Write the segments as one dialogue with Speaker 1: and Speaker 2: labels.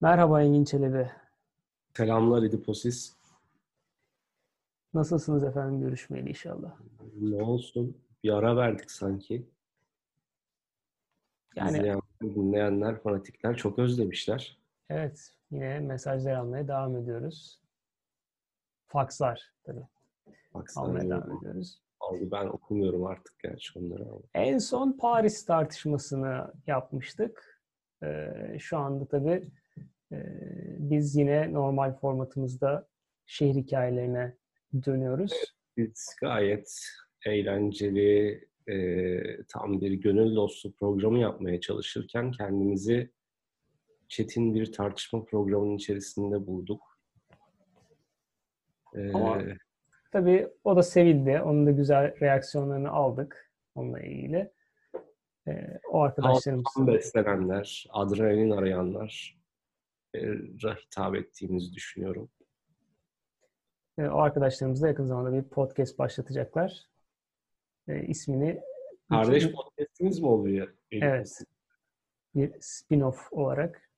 Speaker 1: Merhaba Engin Çelebi.
Speaker 2: Selamlar Ediposis.
Speaker 1: Nasılsınız efendim görüşmeyeli inşallah.
Speaker 2: Ne olsun? Bir ara verdik sanki.
Speaker 1: Yani
Speaker 2: İzleyen, dinleyenler, fanatikler çok özlemişler.
Speaker 1: evet yine mesajlar almaya devam ediyoruz. Fakslar tabii
Speaker 2: Baksana
Speaker 1: almaya devam ediyoruz.
Speaker 2: Oldu. Ben okumuyorum artık gerçi onları ama.
Speaker 1: En son Paris tartışmasını yapmıştık. Ee, şu anda tabii biz yine normal formatımızda şehir hikayelerine dönüyoruz.
Speaker 2: Biz gayet eğlenceli, e, tam bir gönül dostu programı yapmaya çalışırken kendimizi çetin bir tartışma programının içerisinde bulduk. E,
Speaker 1: Ama- Tabii o da sevildi. Onun da güzel reaksiyonlarını aldık onunla ilgili. Ee, o arkadaşlarımız
Speaker 2: Alttan beslenenler, adrenalin arayanlar hitap ettiğimizi düşünüyorum.
Speaker 1: E, O arkadaşlarımız da yakın zamanda bir podcast başlatacaklar. E, ismini
Speaker 2: Kardeş
Speaker 1: iki-
Speaker 2: podcastimiz mi oluyor?
Speaker 1: Evet. bir spin-off olarak.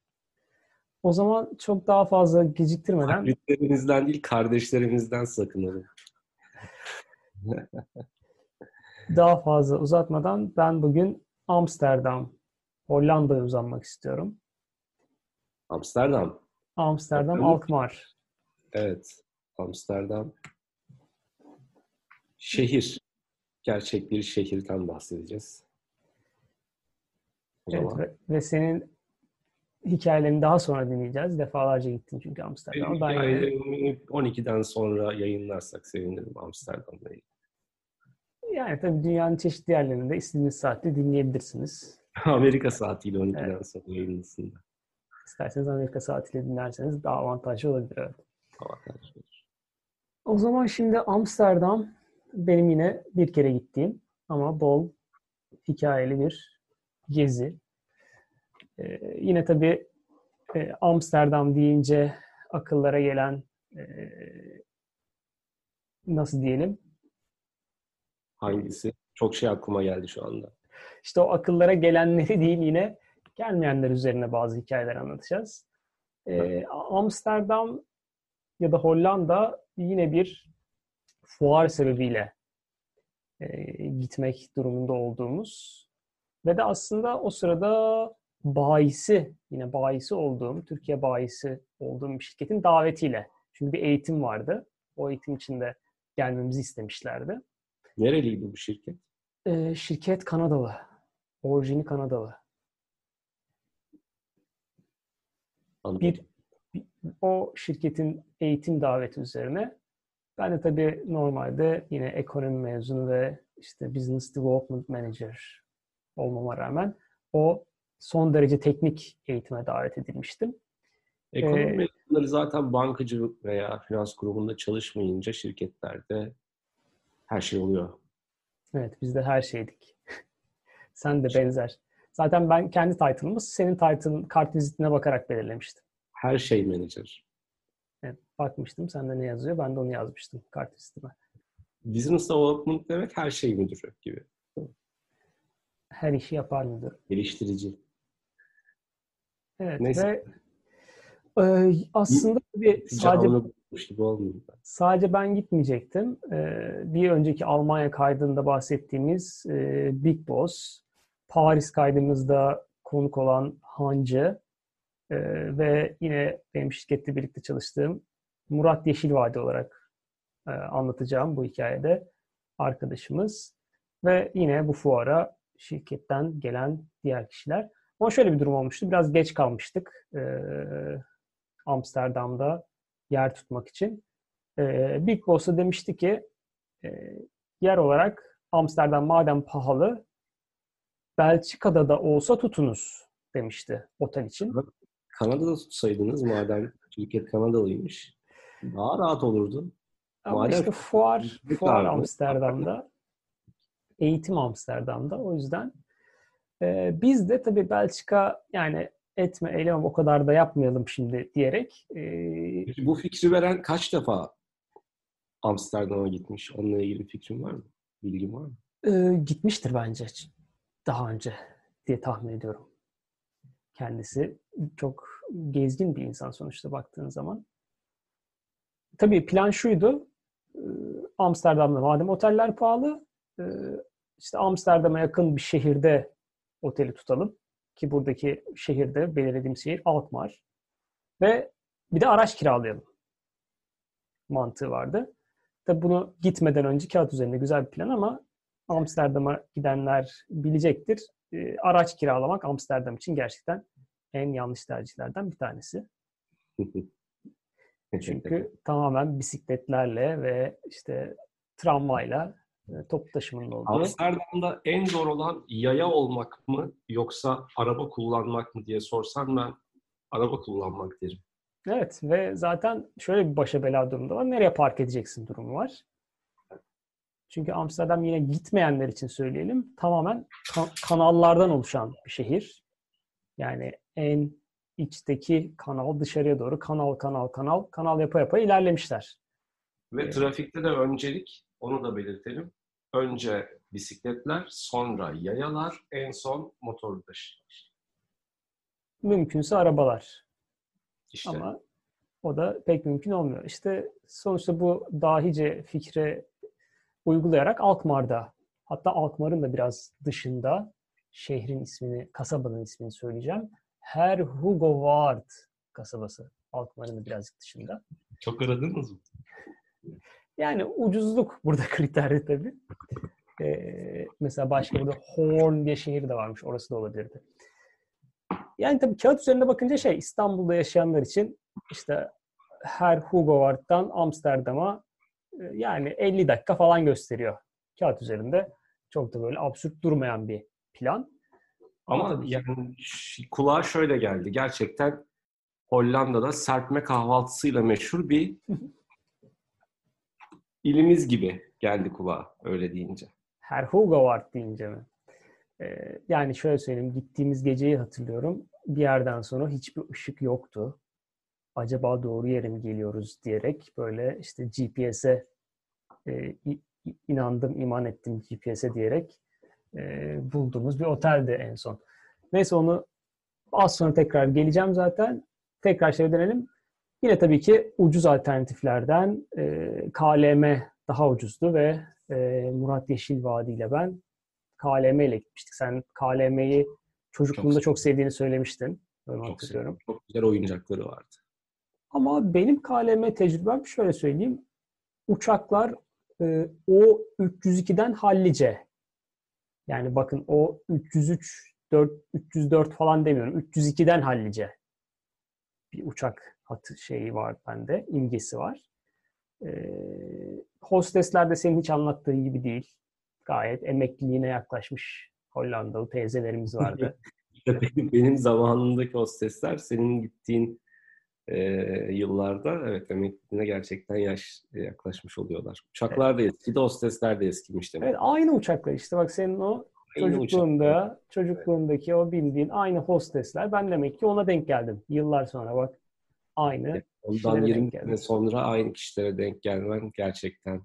Speaker 1: O zaman çok daha fazla geciktirmeden
Speaker 2: Taklitlerimizden değil, kardeşlerimizden sakınalım.
Speaker 1: daha fazla uzatmadan ben bugün Amsterdam, Hollanda'ya uzanmak istiyorum.
Speaker 2: Amsterdam.
Speaker 1: Amsterdam
Speaker 2: Bakalım.
Speaker 1: Alkmaar.
Speaker 2: Evet. Amsterdam. Şehir. Gerçek bir şehirden bahsedeceğiz. O
Speaker 1: Evet,
Speaker 2: zaman.
Speaker 1: ve, ve senin hikayelerini daha sonra dinleyeceğiz. Defalarca gittin çünkü Amsterdam'a. Ben
Speaker 2: Yani 12'den sonra yayınlarsak sevinirim Amsterdam'la ilgili.
Speaker 1: yani tabii dünyanın çeşitli yerlerinde istediğiniz saatte dinleyebilirsiniz.
Speaker 2: Amerika saatiyle 12'den sonra yayınlasın da.
Speaker 1: İsterseniz Amerika saatiyle dinlerseniz daha avantajlı olabilir. Evet.
Speaker 2: Avantajlı.
Speaker 1: O zaman şimdi Amsterdam benim yine bir kere gittiğim ama bol hikayeli bir gezi. Ee, yine tabii e, Amsterdam deyince akıllara gelen e, nasıl diyelim?
Speaker 2: Hangisi? Çok şey aklıma geldi şu anda.
Speaker 1: İşte o akıllara gelenleri değil yine gelmeyenler üzerine bazı hikayeler anlatacağız. Ee, Amsterdam ya da Hollanda yine bir fuar sebebiyle e, gitmek durumunda olduğumuz ve de aslında o sırada bayisi, yine bayisi olduğum, Türkiye bayisi olduğum bir şirketin davetiyle. Çünkü bir eğitim vardı. O eğitim için de gelmemizi istemişlerdi.
Speaker 2: Nereliydi bu şirket?
Speaker 1: Ee, şirket Kanadalı. Orijini Kanadalı.
Speaker 2: Anladım.
Speaker 1: Bir, bir- o şirketin eğitim daveti üzerine ben de tabii normalde yine ekonomi mezunu ve işte business development manager olmama rağmen o son derece teknik eğitime davet edilmiştim.
Speaker 2: Ekonomi
Speaker 1: Ee,
Speaker 2: mezunları zaten bankacılık veya finans grubunda çalışmayınca şirketlerde her şey oluyor.
Speaker 1: Evet biz de her şeydik. Sen de benzer. Zaten ben kendi title'ımı senin title'ın kart vizitine bakarak belirlemiştim.
Speaker 2: Her şey menajer.
Speaker 1: Evet, bakmıştım sende ne yazıyor ben de onu yazmıştım kart vizitime.
Speaker 2: Business development demek her şey müdürü gibi.
Speaker 1: Her işi yapar müdür.
Speaker 2: Geliştirici.
Speaker 1: Evet
Speaker 2: Neyse.
Speaker 1: ve e, aslında bir sadece
Speaker 2: gibi
Speaker 1: sadece ben gitmeyecektim. E, bir önceki Almanya kaydında bahsettiğimiz e, Big Boss, Paris kaydımızda konuk olan Hancı e, ve yine benim şirkette birlikte çalıştığım Murat Yeşilvadi olarak e, anlatacağım bu hikayede arkadaşımız ve yine bu fuara şirketten gelen diğer kişiler. Ama şöyle bir durum olmuştu. Biraz geç kalmıştık e, Amsterdam'da yer tutmak için. E, Big Boss'a demişti ki e, yer olarak Amsterdam madem pahalı Belçika'da da olsa tutunuz demişti otel için.
Speaker 2: Kanada'da tutsaydınız madem şirket Kanadalıymış. Daha rahat olurdu.
Speaker 1: Ama
Speaker 2: Madem-
Speaker 1: işte fuar, fuar. Amsterdam'da, eğitim Amsterdam'da. O yüzden e, biz de tabii Belçika yani etme eyleme o kadar da yapmayalım şimdi diyerek e,
Speaker 2: Peki bu fikri veren kaç defa Amsterdam'a gitmiş? Onunla ilgili fikrin var mı? Bilgin var mı?
Speaker 1: e, gitmiştir bence daha önce diye tahmin ediyorum. Kendisi çok gezgin bir insan sonuçta baktığın zaman. Tabii plan şuydu. Amsterdam'da madem oteller pahalı, işte Amsterdam'a yakın bir şehirde oteli tutalım. Ki buradaki şehirde belirlediğim şehir Alkmaar. Ve bir de araç kiralayalım. Mantığı vardı. Tabi bunu gitmeden önce kağıt üzerinde güzel bir plan ama Amsterdam'a gidenler bilecektir. E, araç kiralamak Amsterdam için gerçekten en yanlış tercihlerden bir tanesi. Çünkü tamamen bisikletlerle ve işte tramvayla e, toplu taşımanın olduğu.
Speaker 2: Amsterdam'da en zor olan yaya olmak mı yoksa araba kullanmak mı diye sorsan ben araba kullanmak derim.
Speaker 1: Evet ve zaten şöyle bir başa bela durumda var. Nereye park edeceksin durumu var. Çünkü Amsterdam yine gitmeyenler için söyleyelim. Tamamen kan- kanallardan oluşan bir şehir. Yani en içteki kanal dışarıya doğru kanal kanal kanal kanal yapa yapa ilerlemişler.
Speaker 2: Ve trafikte de öncelik onu da belirtelim. Önce bisikletler, sonra yayalar, en son motorlu taşıtlar.
Speaker 1: Mümkünse arabalar.
Speaker 2: İşte
Speaker 1: Ama o da pek mümkün olmuyor. İşte sonuçta bu dahice fikre uygulayarak Alkmaar'da hatta Alkmaar'ın da biraz dışında şehrin ismini, kasabanın ismini söyleyeceğim. Her Hugo Ward kasabası. Alkmaar'ın da birazcık dışında.
Speaker 2: çok aradınız mı?
Speaker 1: Yani ucuzluk burada kriteri tabii. Ee, mesela başka burada Horn diye şehir de varmış. Orası da olabilirdi. Yani tabii kağıt üzerinde bakınca şey İstanbul'da yaşayanlar için işte her Hugo Ward'dan Amsterdam'a yani 50 dakika falan gösteriyor. Kağıt üzerinde çok da böyle absürt durmayan bir plan.
Speaker 2: Ama
Speaker 1: ki-
Speaker 2: yani kulağa şöyle geldi. Gerçekten Hollanda'da serpme kahvaltısıyla meşhur bir ilimiz gibi geldi kulağa öyle deyince.
Speaker 1: Her Hugo Ward deyince mi? Ee, yani şöyle söyleyeyim. Gittiğimiz geceyi hatırlıyorum. Bir yerden sonra hiçbir ışık yoktu. Acaba doğru yere mi geliyoruz diyerek böyle işte GPS'e e, inandım, iman ettim GPS'e diyerek e, bulduğumuz bir oteldi en son. Neyse onu az sonra tekrar geleceğim zaten. Tekrar şey dönelim. Yine tabii ki ucuz alternatiflerden e, KLM daha ucuzdu ve e, Murat Yeşil Vadi ile ben KLM ile gitmiştik. Sen KLM'yi çocukluğunda
Speaker 2: Çok
Speaker 1: çok, sevdiğini söylemiştin.
Speaker 2: Çok
Speaker 1: hatırlıyorum.
Speaker 2: Çok güzel oyuncakları vardı.
Speaker 1: Ama benim KLM tecrübem şöyle söyleyeyim. Uçaklar e, o 302'den hallice. Yani bakın o 303, 4, 304 falan demiyorum. 302'den hallice. Bir uçak hatı şeyi var bende. imgesi var. E, hostesler de senin hiç anlattığın gibi değil. Gayet emekliliğine yaklaşmış Hollandalı teyzelerimiz vardı.
Speaker 2: Benim, benim zamanımdaki hostesler senin gittiğin e, yıllarda evet emekliliğine gerçekten yaş yaklaşmış oluyorlar. Uçaklar da eskidi, hostesler de eskimiş demek.
Speaker 1: Evet aynı uçaklar işte bak senin o
Speaker 2: Aynı
Speaker 1: çocukluğunda çocukluğundaki o bildiğin aynı hostesler ben demek ki ona denk geldim. Yıllar sonra bak aynı.
Speaker 2: Ondan
Speaker 1: kişilere
Speaker 2: 20
Speaker 1: denk
Speaker 2: sene sonra aynı kişilere denk gelmen gerçekten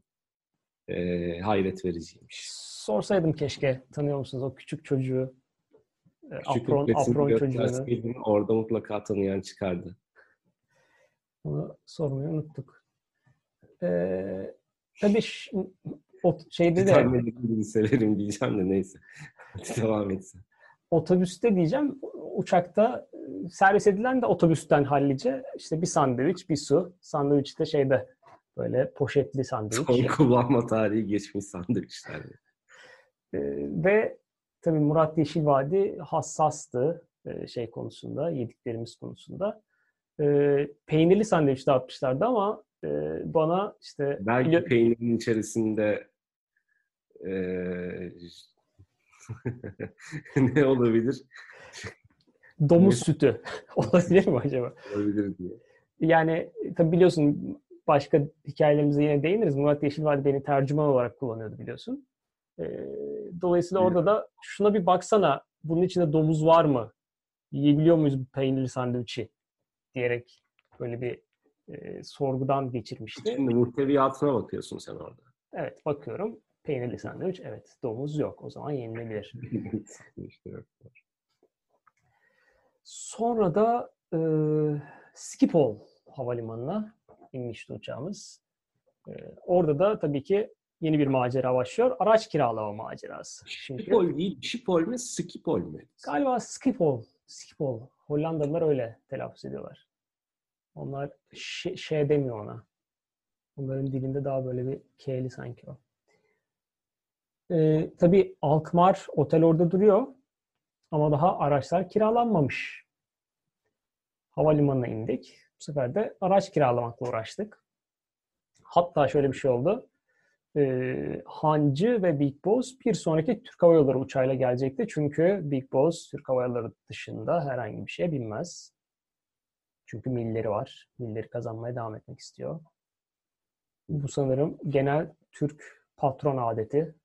Speaker 2: e, hayret vericiymiş.
Speaker 1: Sorsaydım keşke tanıyor musunuz o küçük çocuğu e,
Speaker 2: Küçük
Speaker 1: apron, apron çocuğunu.
Speaker 2: orada mutlaka tanıyan çıkardı.
Speaker 1: Onu sormayı unuttuk. Ee, tabii o şeyde de
Speaker 2: Tahmin severim diyeceğim de neyse. Hadi devam etsin.
Speaker 1: otobüste diyeceğim uçakta e, servis edilen de otobüsten hallice işte bir sandviç bir su sandviç de şeyde böyle poşetli sandviç
Speaker 2: Son kullanma tarihi geçmiş sandviçler.
Speaker 1: Ee, ve tabii Murat Yeşilvadi hassastı e, şey konusunda yediklerimiz konusunda Ee, peynirli sandviç dağıtmışlardı ama e, bana işte
Speaker 2: Belki
Speaker 1: bili-
Speaker 2: peynirin içerisinde eee, ne olabilir?
Speaker 1: domuz sütü olabilir mi acaba?
Speaker 2: Olabilir diye.
Speaker 1: Yani tabii biliyorsun başka hikayelerimize yine değiniriz. Murat Yeşilvadi beni tercüman olarak kullanıyordu biliyorsun. Ee, dolayısıyla orada da şuna bir baksana bunun içinde domuz var mı? Yiyebiliyor muyuz bu peynirli sandviçi? Diyerek böyle bir e, sorgudan geçirmişti.
Speaker 2: Şimdi muhteviyatına bakıyorsun sen orada.
Speaker 1: Evet bakıyorum. Peynirli sandviç. Evet domuz yok. O zaman yenilebilir. Sonra da e, Schiphol havalimanına inmişti uçağımız. E, orada da tabii ki yeni bir macera başlıyor. Araç kiralama macerası.
Speaker 2: Çünkü... Schiphol değil, Schiphol mi, Schiphol mi?
Speaker 1: Galiba Schiphol. Schiphol. Hollandalılar öyle telaffuz ediyorlar. Onlar şey, demiyor ona. Onların dilinde daha böyle bir K'li sanki o. Ee, tabii Alkmaar otel orada duruyor. Ama daha araçlar kiralanmamış. Havalimanına indik. Bu sefer de araç kiralamakla uğraştık. Hatta şöyle bir şey oldu. Ee, Hancı ve Big Boss bir sonraki Türk Hava Yolları uçağıyla gelecekti. Çünkü Big Boss Türk Hava Yolları dışında herhangi bir şeye binmez. Çünkü milleri var. Milleri kazanmaya devam etmek istiyor. Bu sanırım genel Türk patron adeti.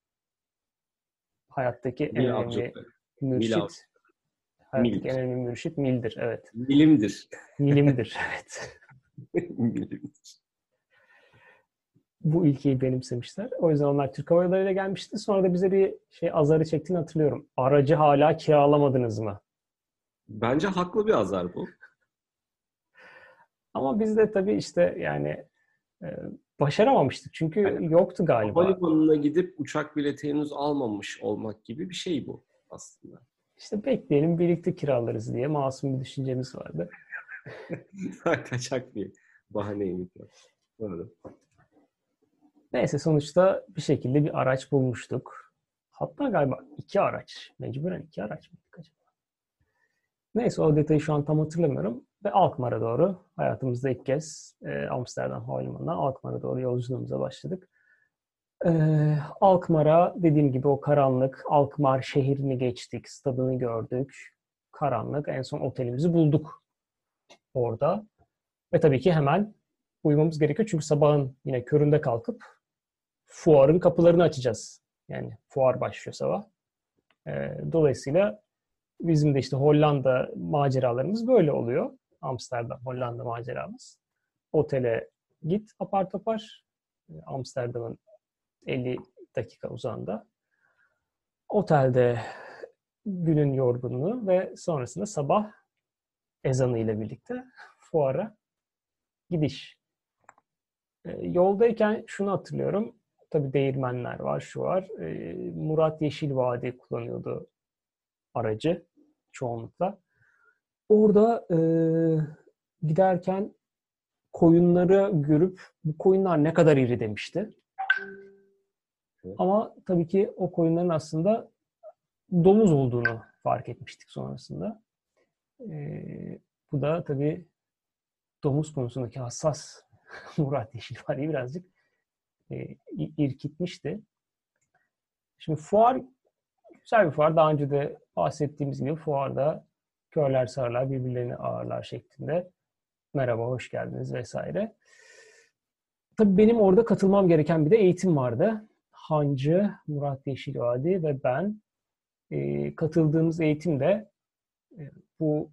Speaker 1: Hayattaki en önemli mürşit. Hayattaki Mil. en önemli mürşit mildir. Evet.
Speaker 2: Milimdir.
Speaker 1: Milimdir. Evet.
Speaker 2: Milimdir.
Speaker 1: Bu ilkeyi benimsemişler. O yüzden onlar Türk Hava Yolları ile gelmişti. Sonra da bize bir şey azarı çektiğini hatırlıyorum. Aracı hala kiralamadınız mı?
Speaker 2: Bence haklı bir azar bu.
Speaker 1: Ama biz de tabii işte yani e, başaramamıştık. Çünkü yani, yoktu galiba.
Speaker 2: Havalimanına gidip uçak bileti henüz almamış olmak gibi bir şey bu aslında.
Speaker 1: İşte bekleyelim birlikte kiralarız diye masum bir düşüncemiz vardı.
Speaker 2: Kaçak bir bahaneymiş. Doğru.
Speaker 1: Neyse sonuçta bir şekilde bir araç bulmuştuk. Hatta galiba iki araç. Mecburen iki araç mıydık acaba? Neyse o detayı şu an tam hatırlamıyorum. Ve Alkmaar'a doğru hayatımızda ilk kez e, Amsterdam Havalimanı'ndan Alkmaar'a doğru yolculuğumuza başladık. E, Alkmaar'a dediğim gibi o karanlık Alkmaar şehrini geçtik, stadını gördük. Karanlık. En son otelimizi bulduk orada. Ve tabii ki hemen uyumamız gerekiyor. Çünkü sabahın yine köründe kalkıp fuarın kapılarını açacağız. Yani fuar başlıyor sabah. E, dolayısıyla bizim de işte Hollanda maceralarımız böyle oluyor. Amsterdam, Hollanda maceramız. Otele git apar topar. Amsterdam'ın 50 dakika uzağında. Otelde günün yorgunluğu ve sonrasında sabah ezanı ile birlikte fuara gidiş. E, yoldayken şunu hatırlıyorum. Tabi değirmenler var, şu var. E, Murat Yeşil Vadi kullanıyordu aracı çoğunlukla. Orada e, giderken koyunları görüp bu koyunlar ne kadar iri demişti. Ama tabii ki o koyunların aslında domuz olduğunu fark etmiştik sonrasında. E, bu da tabii domuz konusundaki hassas Murat Yeşilvali'yi birazcık e, irkitmişti. Şimdi fuar güzel bir fuar. Daha önce de bahsettiğimiz gibi fuarda körler sarılar birbirlerini ağırlar şeklinde. Merhaba, hoş geldiniz vesaire. Tabii benim orada katılmam gereken bir de eğitim vardı. Hancı, Murat Yeşilvadi ve ben e, katıldığımız eğitimde e, bu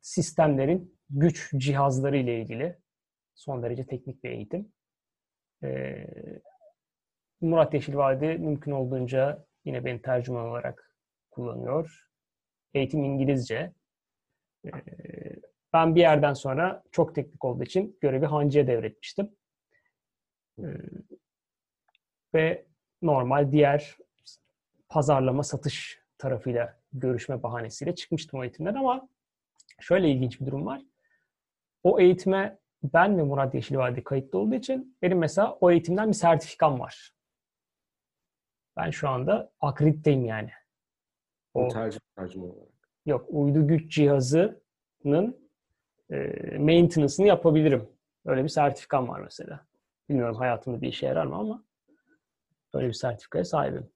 Speaker 1: sistemlerin güç cihazları ile ilgili son derece teknik bir eğitim. E, Murat Yeşilvadi mümkün olduğunca yine beni tercüman olarak kullanıyor. Eğitim İngilizce. Ee, ben bir yerden sonra çok teknik olduğu için görevi Hancı'ya devretmiştim. Ee, ve normal diğer pazarlama satış tarafıyla görüşme bahanesiyle çıkmıştım o eğitimden ama şöyle ilginç bir durum var. O eğitime ben ve Murat Yeşilvadi kayıtlı olduğu için benim mesela o eğitimden bir sertifikam var. Ben şu anda akrediteyim yani.
Speaker 2: O, tercih tercüme olarak.
Speaker 1: Yok, uydu güç cihazının e, maintenance'ını yapabilirim. Öyle bir sertifikam var mesela. Bilmiyorum hayatımda bir işe yarar mı ama böyle bir sertifikaya sahibim.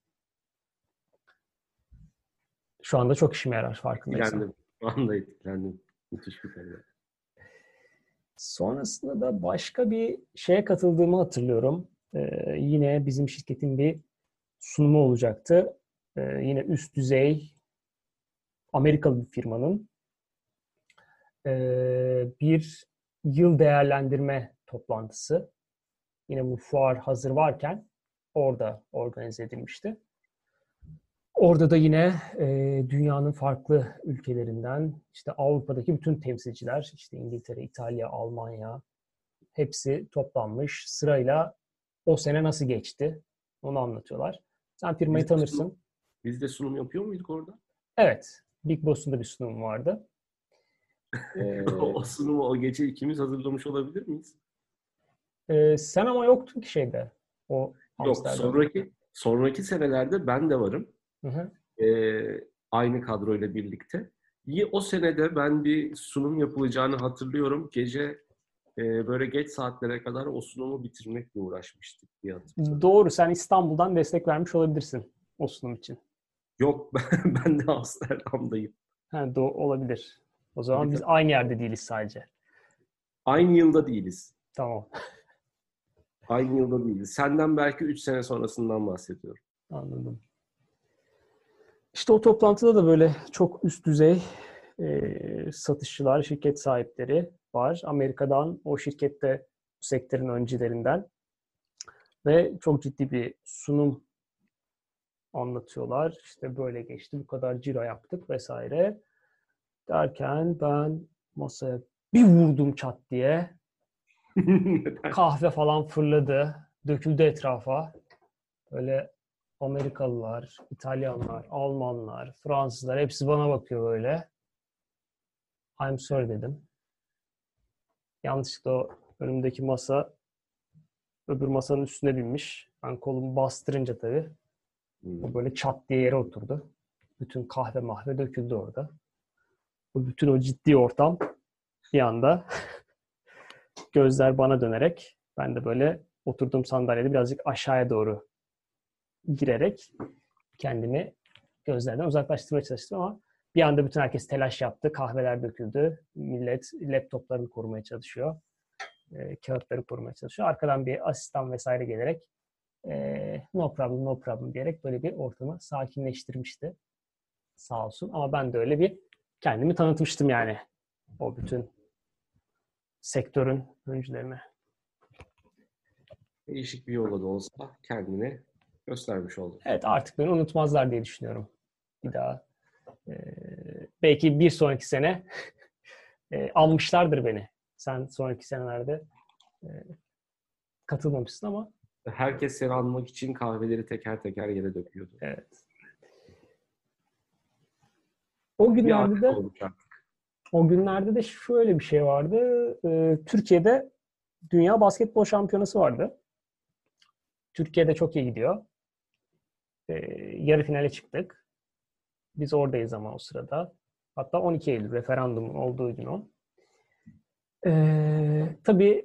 Speaker 1: Şu anda çok işime yarar farkındaysan.
Speaker 2: Etkilendim. Şu anda etkilendim. Müthiş bir konu.
Speaker 1: Sonrasında da başka bir şeye katıldığımı hatırlıyorum. Ee, yine bizim şirketin bir sunumu olacaktı. Ee, yine üst düzey Amerikalı bir firmanın e, bir yıl değerlendirme toplantısı. Yine bu fuar hazır varken orada organize edilmişti. Orada da yine e, dünyanın farklı ülkelerinden işte Avrupa'daki bütün temsilciler işte İngiltere, İtalya, Almanya hepsi toplanmış. Sırayla o sene nasıl geçti onu anlatıyorlar. Sen firmayı
Speaker 2: Biz de
Speaker 1: tanırsın.
Speaker 2: sunum- Biz de sunum yapıyor muyduk orada?
Speaker 1: Evet. Big Boss'un da bir sunum vardı. Ee,
Speaker 2: o sunumu o gece ikimiz hazırlamış olabilir miyiz?
Speaker 1: e, sen ama yoktun ki şeyde. O
Speaker 2: Yok, sonraki sonraki senelerde ben de varım.
Speaker 1: Hı hı.
Speaker 2: Ee, aynı kadroyla birlikte. İyi, o senede ben bir sunum yapılacağını hatırlıyorum. Gece e, böyle geç saatlere kadar o sunumu bitirmekle uğraşmıştık diye hatırlıyorum.
Speaker 1: Doğru. Sen İstanbul'dan destek vermiş olabilirsin o sunum için.
Speaker 2: Yok ben, de Amsterdam'dayım.
Speaker 1: Ha, do- olabilir. O zaman
Speaker 2: Tabii,
Speaker 1: biz aynı yerde değiliz sadece.
Speaker 2: Aynı yılda değiliz.
Speaker 1: Tamam.
Speaker 2: Aynı yılda değiliz. Senden belki 3 sene sonrasından bahsediyorum.
Speaker 1: Anladım. İşte o toplantıda da böyle çok üst düzey e, satışçılar, şirket sahipleri var. Amerika'dan o şirkette sektörün öncülerinden ve çok ciddi bir sunum anlatıyorlar. İşte böyle geçti, bu kadar ciro yaptık vesaire. Derken ben masaya bir vurdum çat diye. Kahve falan fırladı. Döküldü etrafa. Böyle Amerikalılar, İtalyanlar, Almanlar, Fransızlar hepsi bana bakıyor böyle. I'm sorry dedim. Yanlışlıkla o önümdeki masa öbür masanın üstüne binmiş. Ben kolumu bastırınca tabii. O böyle çat diye yere oturdu. Bütün kahve mahve döküldü orada. Bu bütün o ciddi ortam bir anda gözler bana dönerek ben de böyle oturduğum sandalyede birazcık aşağıya doğru girerek kendimi gözlerden uzaklaştırmaya çalıştım ama bir anda bütün herkes telaş yaptı. Kahveler döküldü. Millet laptoplarını korumaya çalışıyor. E, kağıtları korumaya çalışıyor. Arkadan bir asistan vesaire gelerek e, no problem no problem diyerek böyle bir ortamı sakinleştirmişti. Sağ olsun. Ama ben de öyle bir kendimi tanıtmıştım yani. O bütün sektörün öncülerine.
Speaker 2: Değişik bir yolla da olsa kendini göstermiş oldu.
Speaker 1: Evet artık beni unutmazlar diye düşünüyorum. Bir daha. Ee, belki bir sonraki sene e, almışlardır beni. Sen sonraki senelerde e, katılmamışsın ama
Speaker 2: Herkes seni anmak için kahveleri teker teker yere döküyordu.
Speaker 1: evet. O günlerde de o günlerde de şöyle bir şey vardı. Ee, Türkiye'de Dünya Basketbol Şampiyonası vardı. Türkiye'de çok iyi gidiyor. Ee, yarı finale çıktık. Biz oradayız ama o sırada. Hatta 12 Eylül referandumun olduğu gün o. Ee, tabii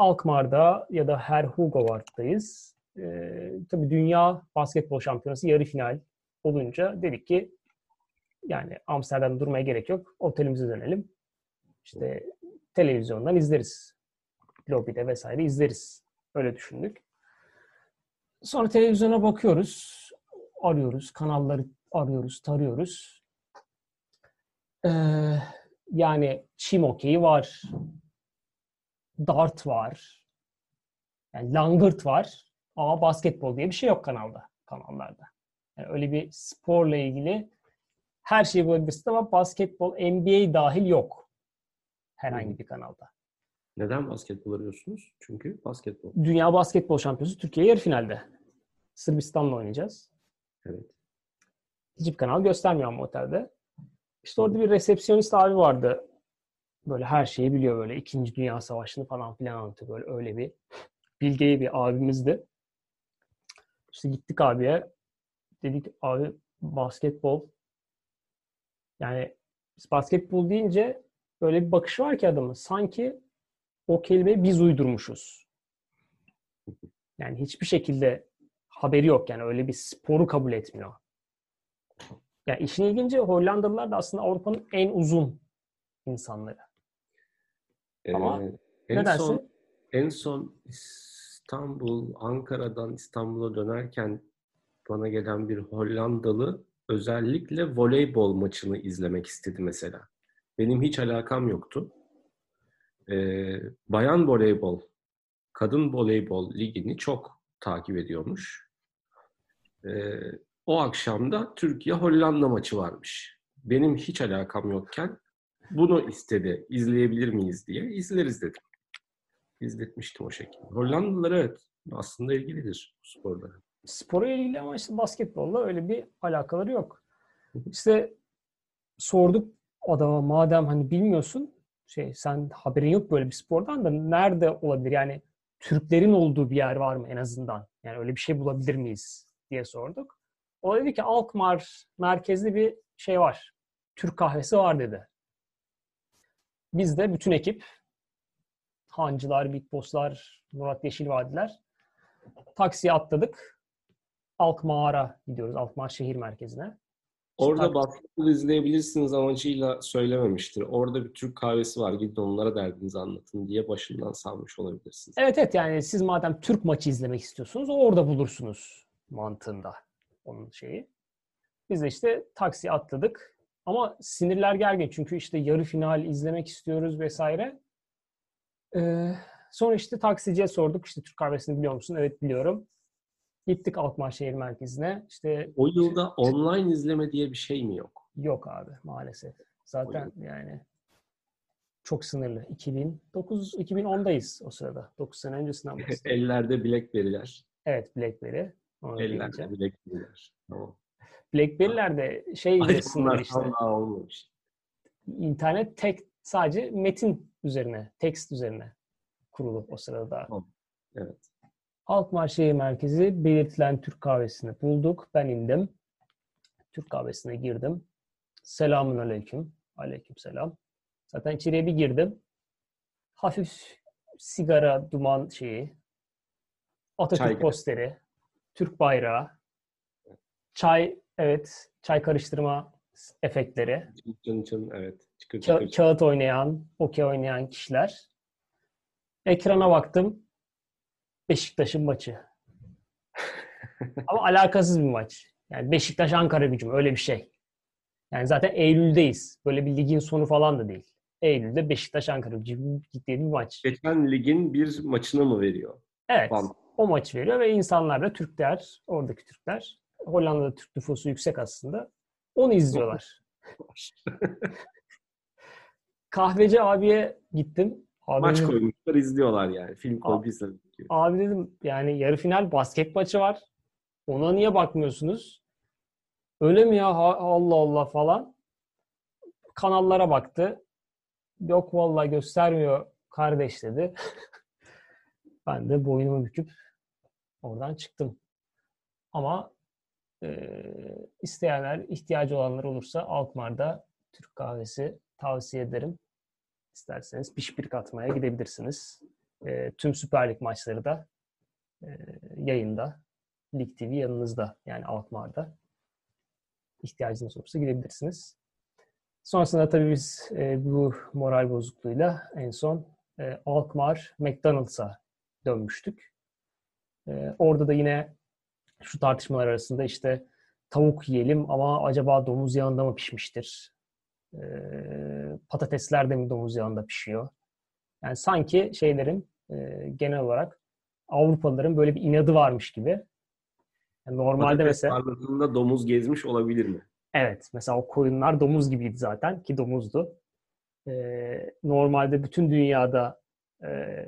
Speaker 1: Alkmaar'da ya da Herhugovard'dayız. Ee, tabii Dünya Basketbol Şampiyonası yarı final olunca dedik ki yani Amsterdam'da durmaya gerek yok. Otelimize dönelim. İşte televizyondan izleriz. Lobide vesaire izleriz. Öyle düşündük. Sonra televizyona bakıyoruz. Arıyoruz. Kanalları arıyoruz, tarıyoruz. Ee, yani çim okeyi var. Dart var. Yani langırt var. Ama basketbol diye bir şey yok kanalda, kanallarda. Yani öyle bir sporla ilgili her şeyi bulabilirsin ama basketbol, NBA dahil yok. Herhangi bir kanalda.
Speaker 2: Neden basketbol arıyorsunuz? Çünkü basketbol.
Speaker 1: Dünya Basketbol Şampiyonası Türkiye yarı finalde. Sırbistan'la oynayacağız.
Speaker 2: Evet.
Speaker 1: Hiçbir kanal göstermiyor ama otelde. İşte orada bir resepsiyonist abi vardı. Böyle her şeyi biliyor böyle. İkinci Dünya Savaşı'nı falan filan anlatıyor. Böyle öyle bir bilgeyi bir abimizdi. İşte gittik abiye. Dedik abi basketbol yani basketbol deyince öyle bir bakışı var ki adamın. Sanki o kelimeyi biz uydurmuşuz. Yani hiçbir şekilde haberi yok. Yani öyle bir sporu kabul etmiyor. Yani işin ilginci Hollandalılar da aslında Avrupa'nın en uzun insanları. Ama
Speaker 2: Ee, en
Speaker 1: nedense-
Speaker 2: son en son İstanbul, Ankara'dan İstanbul'a dönerken bana gelen bir Hollandalı özellikle voleybol maçını izlemek istedi mesela. Benim hiç alakam yoktu. Ee, bayan voleybol, kadın voleybol ligini çok takip ediyormuş. Ee, o akşam da Türkiye-Hollanda maçı varmış. Benim hiç alakam yokken bunu istedi. İzleyebilir miyiz diye. İzleriz dedim. İzletmiştim o şekilde. Hollandalılar evet aslında ilgilidir bu sporda.
Speaker 1: Spora ilgili ama işte basketbolla öyle bir alakaları yok. İşte sorduk adama madem hani bilmiyorsun şey sen haberin yok böyle bir spordan da nerede olabilir? Yani Türklerin olduğu bir yer var mı en azından? Yani öyle bir şey bulabilir miyiz diye sorduk. O dedi ki Alkmaar merkezli bir şey var. Türk kahvesi var dedi. Biz de bütün ekip Hancılar, Big Boss'lar, Murat Yeşilvadiler taksiye atladık. Alkmaar'a gidiyoruz. Alkmaar şehir merkezine.
Speaker 2: Orada basketbol izleyebilirsiniz amacıyla söylememiştir. Orada bir Türk kahvesi var. Gidin onlara derdinizi anlatın diye başından salmış olabilirsiniz.
Speaker 1: Evet evet yani siz madem Türk maçı izlemek istiyorsunuz orada bulursunuz mantığında onun şeyi. Biz de işte taksi atladık. Ama sinirler gergin çünkü işte yarı final izlemek istiyoruz vesaire. Ee, sonra işte taksiciye sorduk işte Türk kahvesini biliyor musun? Evet biliyorum. Gittik Alkmaar şehir merkezine. İşte
Speaker 2: o yılda online izleme diye bir şey mi yok?
Speaker 1: Yok abi maalesef. Zaten yani çok sınırlı. 2009 2010'dayız o sırada. 9 sene öncesinden
Speaker 2: bahsediyorum. Ellerde Blackberry'ler.
Speaker 1: Evet Blackberry.
Speaker 2: Ellerde Blackberry'ler. Tamam.
Speaker 1: Blackberry'lerde şey
Speaker 2: sınırlı işte. olmamış.
Speaker 1: İnternet tek sadece metin üzerine, text üzerine kurulu o sırada.
Speaker 2: Evet.
Speaker 1: Alkmaar Şehir Merkezi belirtilen Türk kahvesini bulduk. Ben indim. Türk kahvesine girdim. Selamun aleyküm. Aleyküm selam. Zaten içeriye bir girdim. Hafif sigara, duman şeyi. Atatürk çay posteri. Türk bayrağı. Çay, evet. Çay karıştırma efektleri.
Speaker 2: Çın çın, evet.
Speaker 1: Çıkır, Ka- çıkır. Kağıt oynayan, okey oynayan kişiler. Ekrana baktım. Beşiktaş'ın maçı. Ama alakasız bir maç. Yani Beşiktaş Ankara gücüm öyle bir şey. Yani zaten Eylül'deyiz. Böyle bir ligin sonu falan da değil. Eylül'de Beşiktaş Ankara gücü gittiği bir maç.
Speaker 2: Geçen ligin bir maçını mı veriyor?
Speaker 1: Evet. Falan. O maç veriyor ve insanlar da Türkler, oradaki Türkler, Hollanda'da Türk nüfusu yüksek aslında. Onu izliyorlar. Kahveci abiye gittim. Abi
Speaker 2: Maç dedim, koymuşlar izliyorlar yani. Film koymuşlar.
Speaker 1: Abi dedim yani yarı final basket maçı var. Ona niye bakmıyorsunuz? Öyle mi ya? Allah Allah falan. Kanallara baktı. Yok vallahi göstermiyor kardeş dedi. ben de boynumu büküp oradan çıktım. Ama e, isteyenler, ihtiyacı olanlar olursa Alkmaar'da Türk kahvesi tavsiye ederim. İsterseniz pişpirik atmaya gidebilirsiniz. E, tüm Süper Lig maçları da e, yayında. Lig TV yanınızda yani Alkmaar'da. İhtiyacınız olursa gidebilirsiniz. Sonrasında tabii biz e, bu moral bozukluğuyla en son e, Alkmaar McDonald's'a dönmüştük. E, orada da yine şu tartışmalar arasında işte tavuk yiyelim ama acaba domuz yağında mı pişmiştir? E, patatesler de mi domuz yağında pişiyor? Yani sanki şeylerin e, genel olarak Avrupalıların böyle bir inadı varmış gibi.
Speaker 2: Yani normalde Patates mesela tarlasında domuz gezmiş olabilir mi?
Speaker 1: Evet. Mesela o koyunlar domuz gibiydi zaten ki domuzdu. Ee, normalde bütün dünyada e,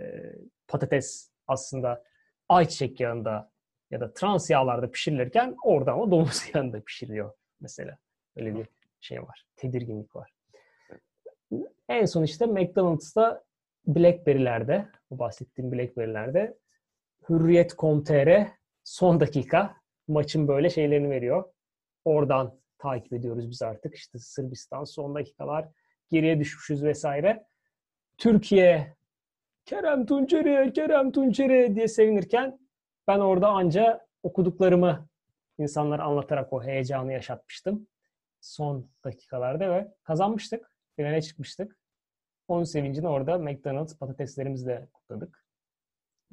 Speaker 1: patates aslında ayçiçek yağında ya da trans yağlarda pişirilirken orada ama domuz yağında pişiriliyor mesela. Öyle bir şey var. Tedirginlik var. En son işte McDonald's'ta Blackberry'lerde, bu bahsettiğim Blackberry'lerde Hürriyet.com.tr son dakika maçın böyle şeylerini veriyor. Oradan takip ediyoruz biz artık. İşte Sırbistan son dakikalar geriye düşmüşüz vesaire. Türkiye Kerem Tunçeri, Kerem Tunçeri diye sevinirken ben orada anca okuduklarımı insanlara anlatarak o heyecanı yaşatmıştım. Son dakikalarda ve kazanmıştık. Finale çıkmıştık. Onun sevincini orada McDonald's patateslerimizle kutladık.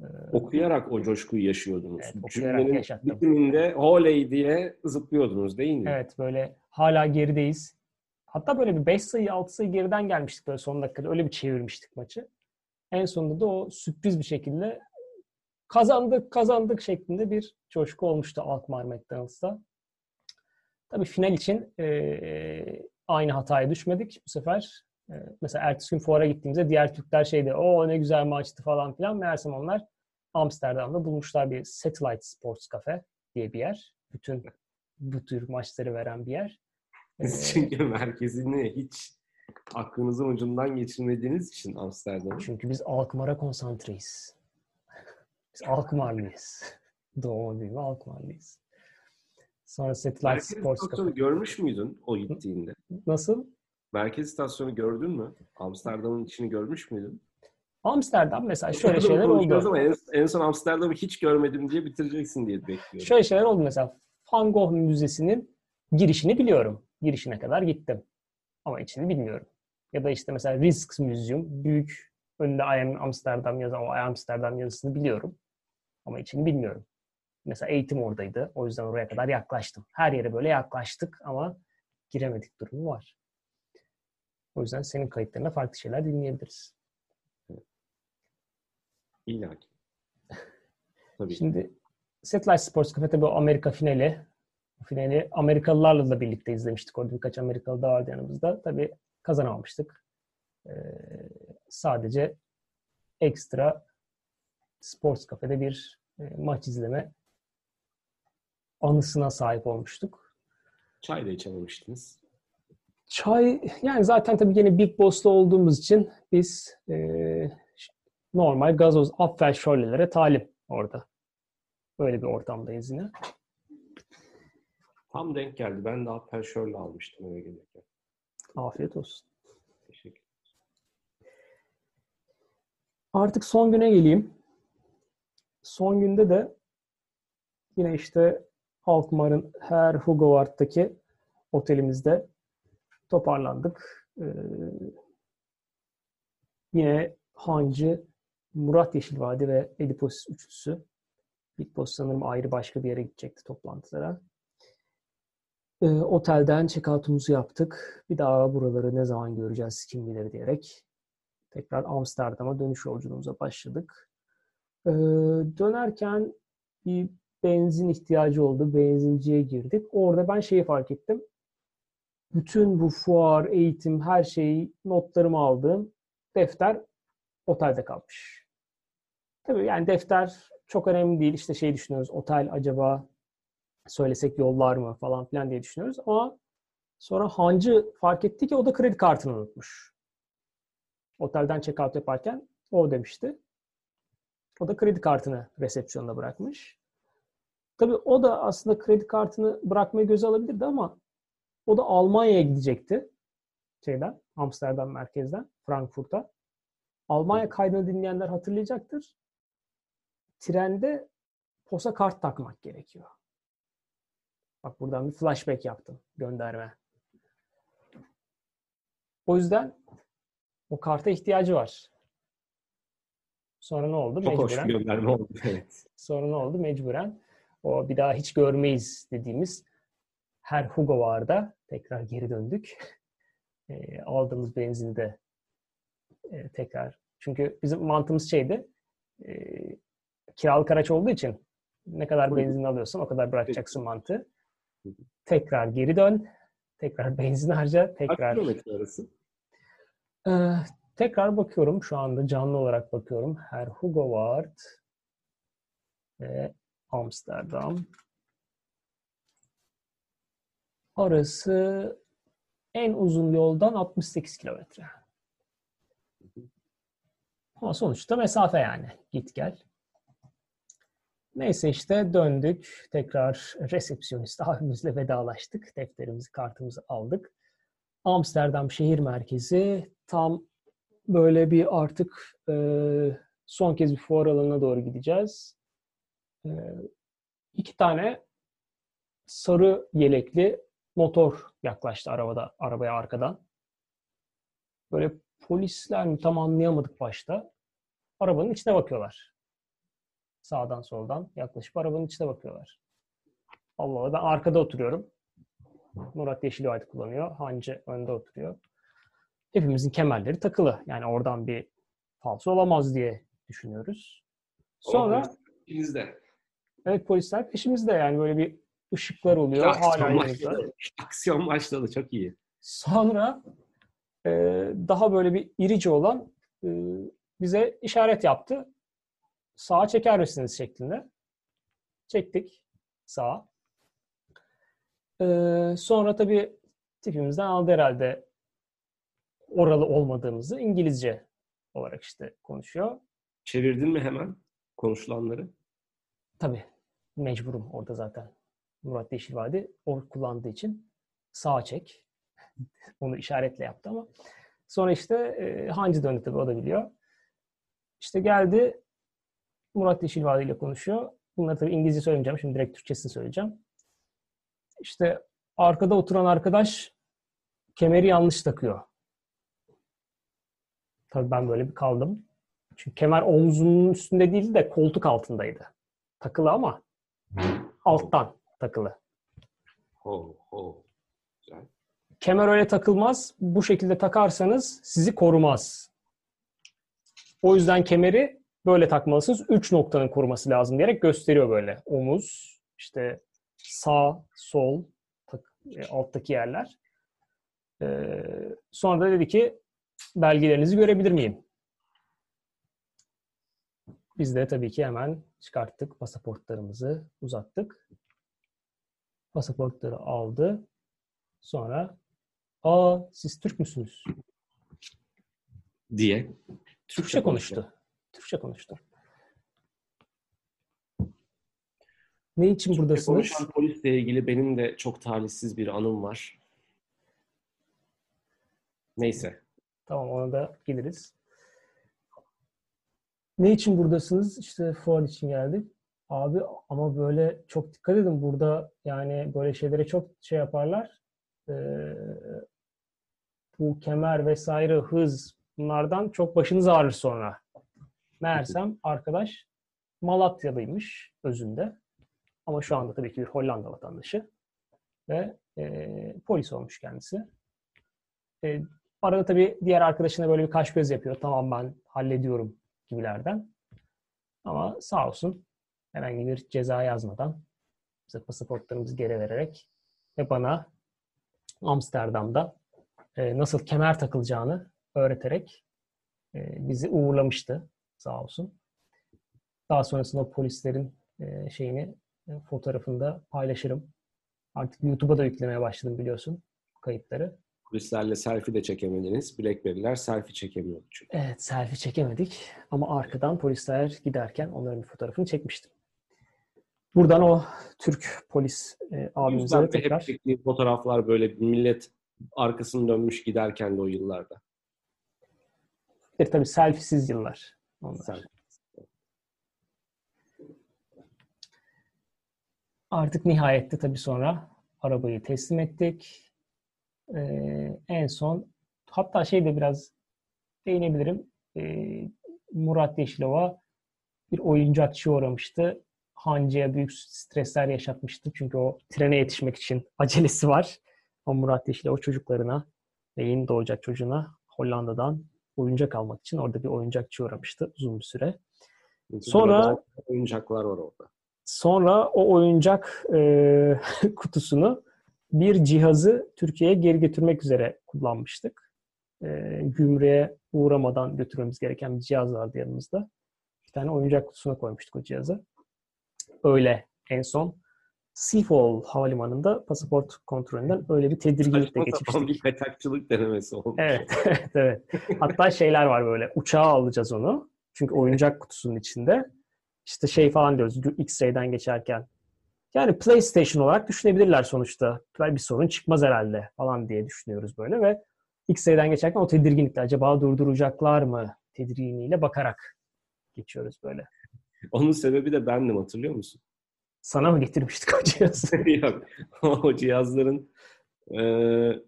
Speaker 2: Ee, okuyarak o coşkuyu yaşıyordunuz. Evet, okuyarak yaşattım. bitiminde oley diye zıplıyordunuz değil mi?
Speaker 1: Evet böyle hala gerideyiz. Hatta böyle bir 5 sayı 6 sayı geriden gelmiştik böyle son dakikada. Öyle bir çevirmiştik maçı. En sonunda da o sürpriz bir şekilde kazandık kazandık şeklinde bir coşku olmuştu Alkmaar McDonald's'ta. Tabii final için e, aynı hataya düşmedik bu sefer. E, mesela ertesi gün fuara gittiğimizde diğer Türkler şeydi, o ne güzel maçtı falan filan. Meğersem onlar Amsterdam'da bulmuşlar bir Satellite Sports Cafe diye bir yer. Bütün bu tür maçları veren bir yer.
Speaker 2: Siz çünkü merkezini hiç aklınızın ucundan geçirmediğiniz için Amsterdam.
Speaker 1: Çünkü biz Alkmaar'a konsantreyiz. Biz Alkmaarlıyız. Doğma büyüme Alkmaarlıyız. Sonra Satellite Sports Cafe.
Speaker 2: görmüş müydün o gittiğinde?
Speaker 1: Nasıl?
Speaker 2: Merkez istasyonu gördün mü? Amsterdam'ın içini görmüş müydün?
Speaker 1: Amsterdam mesela şöyle şeyler oldu.
Speaker 2: Ama en, en son Amsterdam'ı hiç görmedim diye bitireceksin diye bekliyorum.
Speaker 1: Şöyle şeyler oldu mesela. Van Gogh Müzesi'nin girişini biliyorum. Girişine kadar gittim. Ama içini bilmiyorum. Ya da işte mesela Rijksmuseum büyük önünde I am Amsterdam yazan o I am Amsterdam yazısını biliyorum. Ama içini bilmiyorum. Mesela eğitim oradaydı. O yüzden oraya kadar yaklaştım. Her yere böyle yaklaştık ama giremedik durumu var. O yüzden senin kayıtlarında farklı şeyler dinleyebiliriz.
Speaker 2: İlla ki. Tabii.
Speaker 1: Şimdi Satellite Sports Cafe tabii Amerika finali. Finali Amerikalılarla da birlikte izlemiştik. Orada birkaç Amerikalı da vardı yanımızda. Tabii kazanamamıştık. Ee, sadece ekstra Sports Cafe'de bir e, maç izleme anısına sahip olmuştuk.
Speaker 2: Çay da içememiştiniz.
Speaker 1: Çay, yani zaten tabii yine Big Boss'ta olduğumuz için biz e, normal gazoz Apfel şöylelere talim orada. Böyle bir ortamdayız yine.
Speaker 2: Tam denk geldi. Ben de Aperşör'le almıştım eve gelirken.
Speaker 1: Afiyet olsun. Artık son güne geleyim. Son günde de yine işte Alkmaar'ın her Hugavard'daki otelimizde toparlandık. Ee, yine Hancı, Murat Yeşilvadi ve Ediposis üçlüsü. Boss sanırım ayrı başka bir yere gidecekti toplantılara. Ee, otelden check-out'umuzu yaptık. Bir daha buraları ne zaman göreceğiz kim bilir diyerek tekrar Amsterdam'a dönüş yolculuğumuza başladık. Ee, dönerken bir benzin ihtiyacı oldu. Benzinciye girdik. Orada ben şeyi fark ettim. Bütün bu fuar, eğitim, her şeyi, notlarımı aldığım defter otelde kalmış. Tabii yani defter çok önemli değil. İşte şey düşünüyoruz. Otel acaba söylesek yollar mı falan filan diye düşünüyoruz. Ama sonra Hancı fark etti ki o da kredi kartını unutmuş. Otelden check-out yaparken o demişti. O da kredi kartını resepsiyonda bırakmış. Tabii o da aslında kredi kartını bırakmayı göze alabilirdi ama o da Almanya'ya gidecekti. Şeyden, Amsterdam merkezden, Frankfurt'a. Almanya kaydını dinleyenler hatırlayacaktır. Trende posa kart takmak gerekiyor. Bak buradan bir flashback yaptım. Gönderme. O yüzden o karta ihtiyacı var. Sonra ne oldu?
Speaker 2: Çok hoş
Speaker 1: Mecburen.
Speaker 2: bir gönderme oldu. Evet.
Speaker 1: Sonra ne oldu? Mecburen o bir daha hiç görmeyiz dediğimiz her Hugo varda tekrar geri döndük. E, aldığımız benzini de e, tekrar çünkü bizim mantığımız şeydi e, kiralık araç olduğu için ne kadar benzin alıyorsan o kadar bırakacaksın mantığı. Tekrar geri dön. Tekrar benzin harca.
Speaker 2: Kaç
Speaker 1: Tekrar
Speaker 2: kilometre arası?
Speaker 1: Ee, tekrar bakıyorum. Şu anda canlı olarak bakıyorum. Her Hugo Ward ve Amsterdam arası en uzun yoldan 68 kilometre. Ama sonuçta mesafe yani. Git gel. Neyse işte döndük. Tekrar resepsiyonist abimizle vedalaştık. Defterimizi, kartımızı aldık. Amsterdam şehir merkezi tam böyle bir artık e, son kez bir fuar alanına doğru gideceğiz. E, iki tane sarı yelekli motor yaklaştı arabada arabaya arkadan. Böyle polisler mi tam anlayamadık başta. Arabanın içine bakıyorlar. Sağdan soldan yaklaşıp arabanın içine bakıyorlar. Allah Allah ben arkada oturuyorum. Murat Yeşilvadi kullanıyor. Hancı önde oturuyor. Hepimizin kemerleri takılı. Yani oradan bir falso olamaz diye düşünüyoruz. Sonra
Speaker 2: İkinizde.
Speaker 1: evet polisler peşimizde yani böyle bir ışıklar oluyor.
Speaker 2: Aksiyon
Speaker 1: hala
Speaker 2: başladı. Aksiyon başladı. Çok iyi.
Speaker 1: Sonra e, daha böyle bir irici olan e, bize işaret yaptı. Sağa çeker misiniz şeklinde. Çektik sağa. E, sonra tabii tipimizden aldı herhalde oralı olmadığımızı İngilizce olarak işte konuşuyor.
Speaker 2: Çevirdin mi hemen konuşulanları?
Speaker 1: Tabii mecburum orada zaten. Murat Yeşilvadi o kullandığı için sağa çek. Onu işaretle yaptı ama sonra işte e, Hancı döndü tabii o da biliyor. İşte geldi Murat Yeşilvadi ile konuşuyor. Bunları tabii İngilizce söylemeyeceğim. Şimdi direkt Türkçesini söyleyeceğim. İşte arkada oturan arkadaş kemeri yanlış takıyor. Tabii ben böyle bir kaldım. Çünkü kemer omzunun üstünde değil de koltuk altındaydı. Takılı ama alttan takılı.
Speaker 2: Ho ho. Güzel.
Speaker 1: Kemer öyle takılmaz. Bu şekilde takarsanız sizi korumaz. O yüzden kemeri böyle takmalısınız. Üç noktanın koruması lazım diyerek gösteriyor böyle. Omuz, işte sağ, sol, tak- e, alttaki yerler. Ee, sonra da dedi ki belgelerinizi görebilir miyim? Biz de tabii ki hemen çıkarttık pasaportlarımızı, uzattık. Pasaportları aldı. Sonra aa siz Türk müsünüz?
Speaker 2: Diye.
Speaker 1: Türkçe konuştu. Türkçe konuştu. Ne için buradasınız?
Speaker 2: Konuşan polisle ilgili benim de çok talihsiz bir anım var. Neyse.
Speaker 1: Tamam ona da geliriz. Ne için buradasınız? İşte fuar için geldik. Abi ama böyle çok dikkat edin burada yani böyle şeylere çok şey yaparlar. Ee, bu kemer vesaire hız bunlardan çok başınız ağrır sonra. Meğersem arkadaş Malatyalıymış özünde. Ama şu anda tabii ki bir Hollanda vatandaşı. Ve e, polis olmuş kendisi. E, arada tabii diğer arkadaşına böyle bir kaş göz yapıyor. Tamam ben hallediyorum gibilerden. Ama sağ olsun herhangi bir ceza yazmadan bize pasaportlarımızı geri vererek ve bana Amsterdam'da e, nasıl kemer takılacağını öğreterek e, bizi uğurlamıştı sağ olsun. Daha sonrasında polislerin e, şeyini fotoğrafını da paylaşırım. Artık YouTube'a da yüklemeye başladım biliyorsun kayıtları.
Speaker 2: Polislerle selfie de çekemediniz. Blackberry'ler selfie çekemiyordu çünkü.
Speaker 1: Evet selfie çekemedik ama arkadan polisler giderken onların bir fotoğrafını çekmiştim. Buradan o Türk polis e, abimize tekrar
Speaker 2: hep fotoğraflar böyle millet arkasını dönmüş giderken de o yıllarda.
Speaker 1: bir tabii selfiesiz yıllar. Onlar.
Speaker 2: Sen.
Speaker 1: Artık nihayette tabii sonra arabayı teslim ettik. Ee, en son hatta şey de biraz değinebilirim. Ee, Murat Yeşilova bir oyuncakçı uğramıştı. Hancı'ya büyük stresler yaşatmıştı. Çünkü o trene yetişmek için acelesi var. O Murat Yeşilova çocuklarına ve yeni doğacak çocuğuna Hollanda'dan oyuncak almak için orada bir oyuncakçı uğramıştı uzun bir süre. Sonra
Speaker 2: oyuncaklar var orada.
Speaker 1: Sonra o oyuncak e, kutusunu bir cihazı Türkiye'ye geri götürmek üzere kullanmıştık. E, gümrüğe uğramadan götürmemiz gereken bir cihaz vardı yanımızda. Bir tane oyuncak kutusuna koymuştuk o cihazı. Öyle en son Schiphol Havalimanı'nda pasaport kontrolünden öyle bir tedirginlikle geçmiştik.
Speaker 2: bir kaçakçılık denemesi olmuş.
Speaker 1: Evet, evet, evet. Hatta şeyler var böyle. Uçağa alacağız onu. Çünkü oyuncak kutusunun içinde. İşte şey falan diyoruz X-ray'den geçerken. Yani PlayStation olarak düşünebilirler sonuçta. Bir sorun çıkmaz herhalde falan diye düşünüyoruz böyle ve X-ray'den geçerken o tedirginlikle acaba durduracaklar mı tedirginiyle bakarak geçiyoruz böyle.
Speaker 2: Onun sebebi de bendim hatırlıyor musun?
Speaker 1: Sana mı getirmiştik o cihazı?
Speaker 2: Yok. o cihazların eee,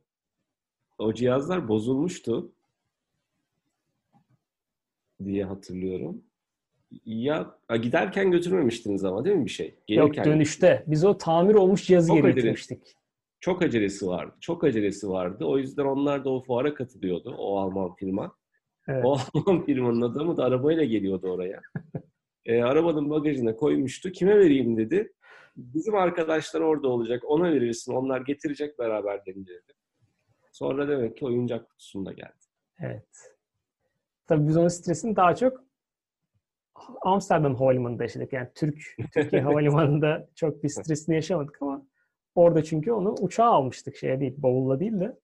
Speaker 2: o cihazlar bozulmuştu diye hatırlıyorum. Ya giderken götürmemiştiniz ama değil mi bir şey?
Speaker 1: Yok
Speaker 2: Gelirken
Speaker 1: dönüşte. Biz o tamir olmuş cihazı
Speaker 2: Çok
Speaker 1: geri getirmiştik.
Speaker 2: çok acelesi vardı. Çok acelesi vardı. O yüzden onlar da o fuara katılıyordu. O Alman firma.
Speaker 1: Evet.
Speaker 2: O Alman firmanın adamı da arabayla geliyordu oraya. E, arabanın bagajına koymuştu. Kime vereyim dedi. Bizim arkadaşlar orada olacak. Ona verirsin. Onlar getirecek beraberlerini dedi. Sonra demek ki oyuncak kutusunda geldi.
Speaker 1: Evet. Tabii biz onun stresini daha çok Amsterdam Havalimanı'nda yaşadık. Yani Türk Türkiye Havalimanı'nda çok bir stresini yaşamadık ama orada çünkü onu uçağa almıştık şeye değil, bavulla değil de.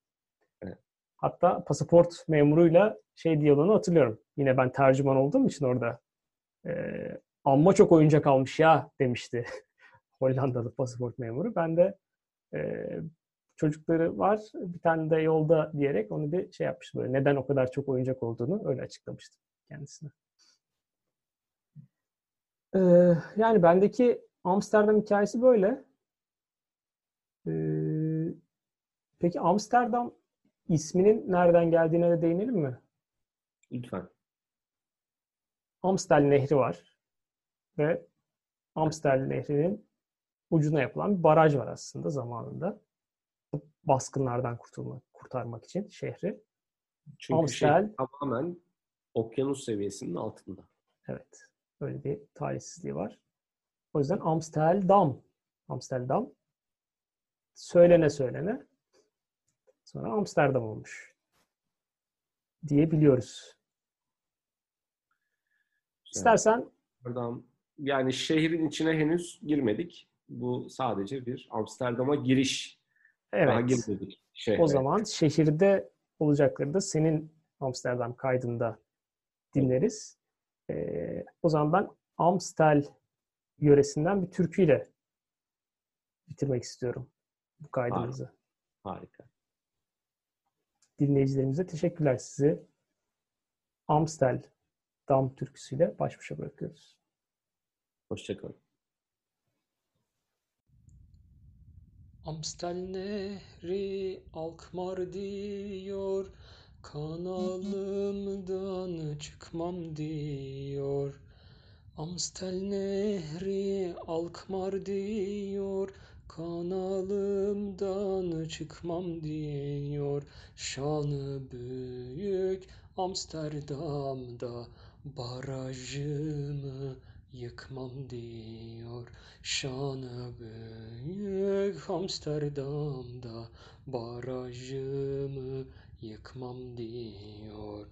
Speaker 2: Evet.
Speaker 1: Hatta pasaport memuruyla şey diyaloğunu hatırlıyorum. Yine ben tercüman olduğum için orada e, amma çok oyuncak almış ya demişti Hollandalı pasaport memuru. Ben de e, çocukları var bir tane de yolda diyerek onu bir şey yapmıştım böyle neden o kadar çok oyuncak olduğunu öyle açıklamıştım kendisine. Ee, yani bendeki Amsterdam hikayesi böyle. Ee, peki Amsterdam isminin nereden geldiğine de değinelim mi?
Speaker 2: Lütfen.
Speaker 1: Amstel Nehri var ve Amstel Nehri'nin ucuna yapılan bir baraj var aslında zamanında. Baskınlardan kurtulmak, kurtarmak için şehri.
Speaker 2: Çünkü
Speaker 1: Amstel,
Speaker 2: şey tamamen okyanus seviyesinin altında.
Speaker 1: evet. Öyle bir talihsizliği var. O yüzden Amsterdam. Amsterdam. Söylene söylene. Sonra Amsterdam olmuş. Diyebiliyoruz. İstersen
Speaker 2: Amsterdam, yani şehrin içine henüz girmedik. Bu sadece bir Amsterdam'a giriş. Daha
Speaker 1: evet.
Speaker 2: girmedik şehre.
Speaker 1: O zaman şehirde olacakları da senin Amsterdam kaydında dinleriz. Ee, o zaman ben Amstel yöresinden bir türküyle bitirmek istiyorum bu kaydımızı.
Speaker 2: Harika.
Speaker 1: Dinleyicilerimize teşekkürler sizi. Amstel Dam türküsüyle baş başa bırakıyoruz.
Speaker 2: Hoşçakalın.
Speaker 3: Amstel nehri Alkmaar diyor Kanalımdan çıkmam diyor. Amstel nehri Alkmaar diyor. Kanalımdan çıkmam diyor. Şanı büyük Amsterdam'da Barajımı yıkmam diyor. Şanı büyük Amsterdam'da Barajımı yıkmam diyor.